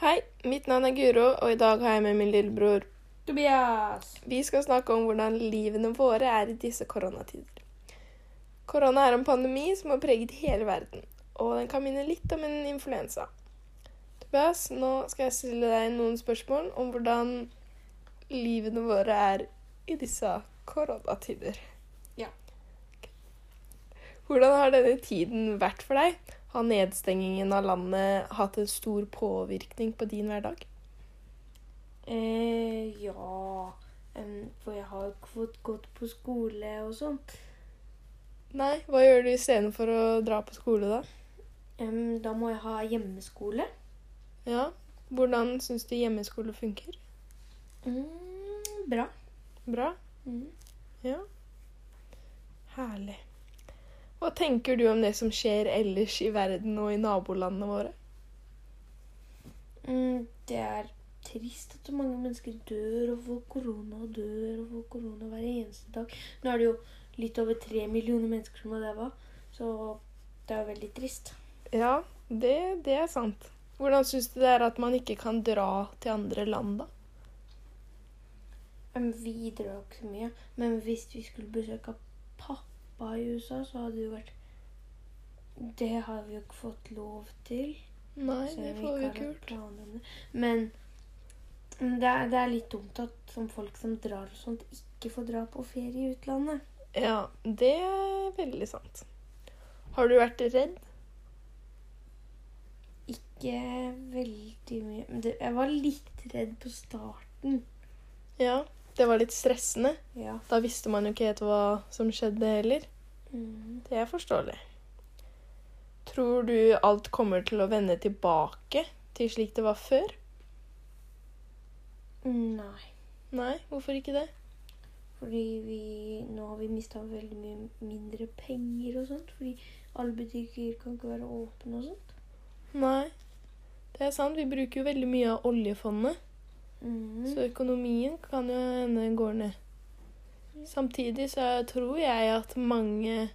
Hei, mitt navn er Guro, og i dag har jeg med min lillebror. Tobias. Vi skal snakke om hvordan livene våre er i disse koronatider. Korona er en pandemi som har preget hele verden, og den kan minne litt om en influensa. Tobias, nå skal jeg stille deg noen spørsmål om hvordan livene våre er i disse koronatider. Ja. Hvordan har denne tiden vært for deg? Har nedstengingen av landet hatt en stor påvirkning på din hverdag? Eh, ja For jeg har ikke fått gått på skole og sånt. Nei, hva gjør du istedenfor å dra på skole, da? Um, da må jeg ha hjemmeskole. Ja, Hvordan syns du hjemmeskole funker? Mm, bra. Bra? Mm. Ja. Herlig. Hva tenker du om det som skjer ellers i verden og i nabolandene våre? Mm, det er trist at så mange mennesker dør og får korona og dør og får korona hver eneste dag. Nå er det jo litt over tre millioner mennesker som har daua, så det er veldig trist. Ja, det, det er sant. Hvordan syns du det er at man ikke kan dra til andre land, da? Vi drar ikke så mye, men hvis vi skulle besøke pappa i USA, så hadde det jo vært Det har vi jo ikke fått lov til. Nei, det får vi ikke gjort. Men det er, det er litt dumt at som folk som drar og sånt, ikke får dra på ferie i utlandet. Ja, det er veldig sant. Har du vært redd? Ikke veldig mye. Jeg var litt redd på starten. Ja, det var litt stressende. Ja. Da visste man jo ikke helt hva som skjedde heller. Mm. Det er forståelig. Tror du alt kommer til å vende tilbake til slik det var før? Nei. Nei, hvorfor ikke det? Fordi vi Nå har vi mista veldig mye mindre penger og sånt. Fordi alle butikker kan ikke være åpne og sånt. Nei, det er sant. Vi bruker jo veldig mye av oljefondet, Mm. så økonomien kan jo hende går ned. Samtidig så tror jeg at mange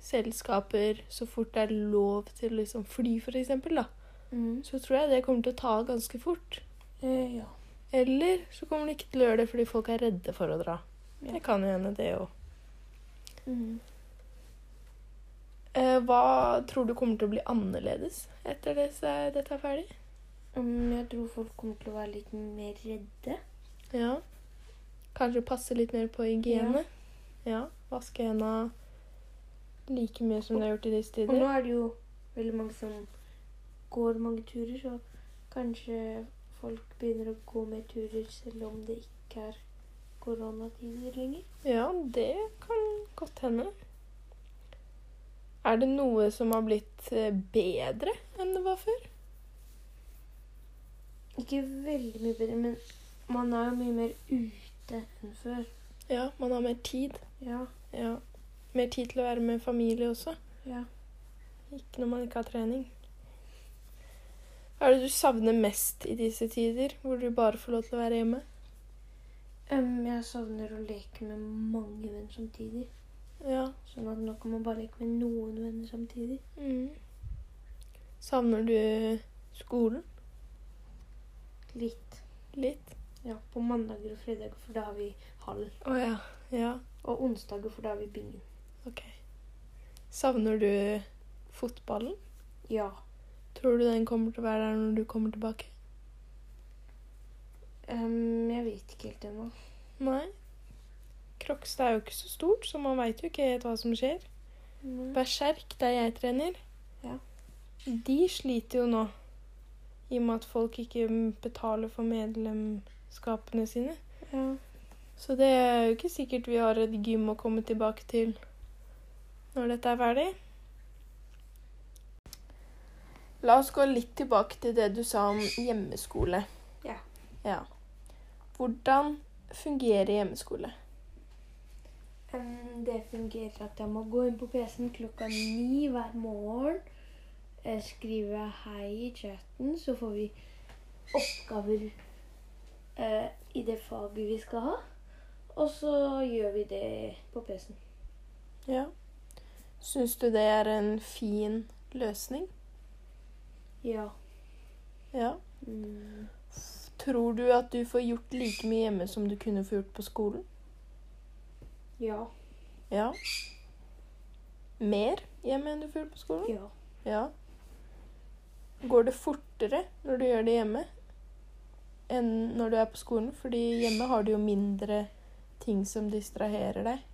selskaper, så fort det er lov til å liksom fly f.eks., da, Mm. så tror jeg det kommer til å ta ganske fort. Eh, ja. Eller så kommer de ikke til å gjøre det fordi folk er redde for å dra. Ja. Det kan jo hende, det òg. Mm. Eh, hva tror du kommer til å bli annerledes etter det, dette er ferdig? Mm, jeg tror folk kommer til å være litt mer redde. Ja. Kanskje passe litt mer på hygiene? Ja. Vaske hendene like mye som det har gjort i disse tider. Og nå er det jo veldig mange som går mange turer, så kanskje folk begynner å gå mer turer selv om det ikke er koronatider lenger. Ja, det kan godt hende. Er det noe som har blitt eh, bedre enn det var før? Ikke veldig mye bedre, men man er jo mye mer ute enn før. Ja, man har mer tid. Ja, Ja. Mer tid til å være med familie også. ja. Ikke når man ikke har trening. Hva er det du savner mest i disse tider, hvor du bare får lov til å være hjemme? Um, jeg savner å leke med mange venner samtidig. Ja. Sånn at nå kan man bare leke med noen venner samtidig. Mm. Savner du skolen Litt. litt? Ja, på mandager og fredager, for da har vi halv. Oh, ja. Ja, Og onsdager, for da har vi bingen. OK. Savner du fotballen? Ja. Tror du den kommer til å være der når du kommer tilbake? Um, jeg vet ikke helt ennå. Nei. Krokstad er jo ikke så stort, så man veit jo ikke helt hva som skjer. Berserk, der jeg trener, Ja. de sliter jo nå. I og med at folk ikke betaler for medlemskapene sine. Ja. Så det er jo ikke sikkert vi har et gym å komme tilbake til når dette er ferdig. La oss gå litt tilbake til det du sa om hjemmeskole. Ja. Ja. Hvordan fungerer hjemmeskole? Det fungerer at jeg må gå inn på PC-en klokka ni hver morgen. Eh, Skrive hei i chatten, så får vi oppgaver eh, i det faget vi skal ha. Og så gjør vi det på PC-en. Ja. Syns du det er en fin løsning? Ja. Ja. Mm. Tror du at du får gjort like mye hjemme som du kunne få gjort på skolen? Ja. Ja. Mer hjemme enn du får gjort på skolen? Ja. Ja. Går det fortere når du gjør det hjemme enn når du er på skolen? Fordi hjemme har du jo mindre ting som distraherer deg.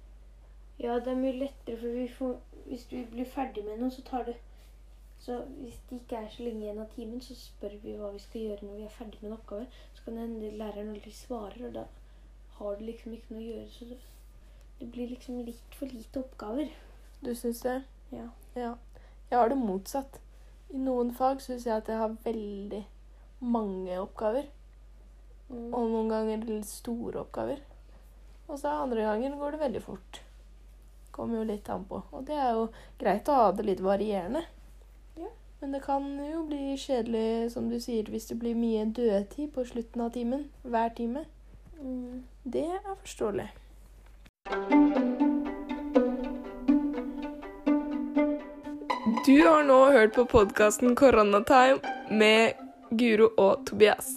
Ja, det er mye lettere, for vi får, hvis vi blir ferdig med noe, så tar det Så hvis det ikke er så lenge igjen av timen, så spør vi hva vi skal gjøre når vi er ferdig med en oppgave. Så kan det hende læreren aldri svarer, og da har du liksom ikke noe å gjøre. Så det, det blir liksom litt for lite oppgaver. Du syns det? Ja. Ja. Jeg har det motsatt. I noen fag syns jeg at jeg har veldig mange oppgaver. Mm. Og noen ganger litt store oppgaver. Og så andre ganger går det veldig fort. Kommer jo litt an på. Og det er jo greit å ha det litt varierende. Ja. Men det kan jo bli kjedelig, som du sier, hvis det blir mye dødtid på slutten av timen. Hver time. Mm. Det er forståelig. Du har nå hørt på podkasten Koronatime med Guro og Tobias.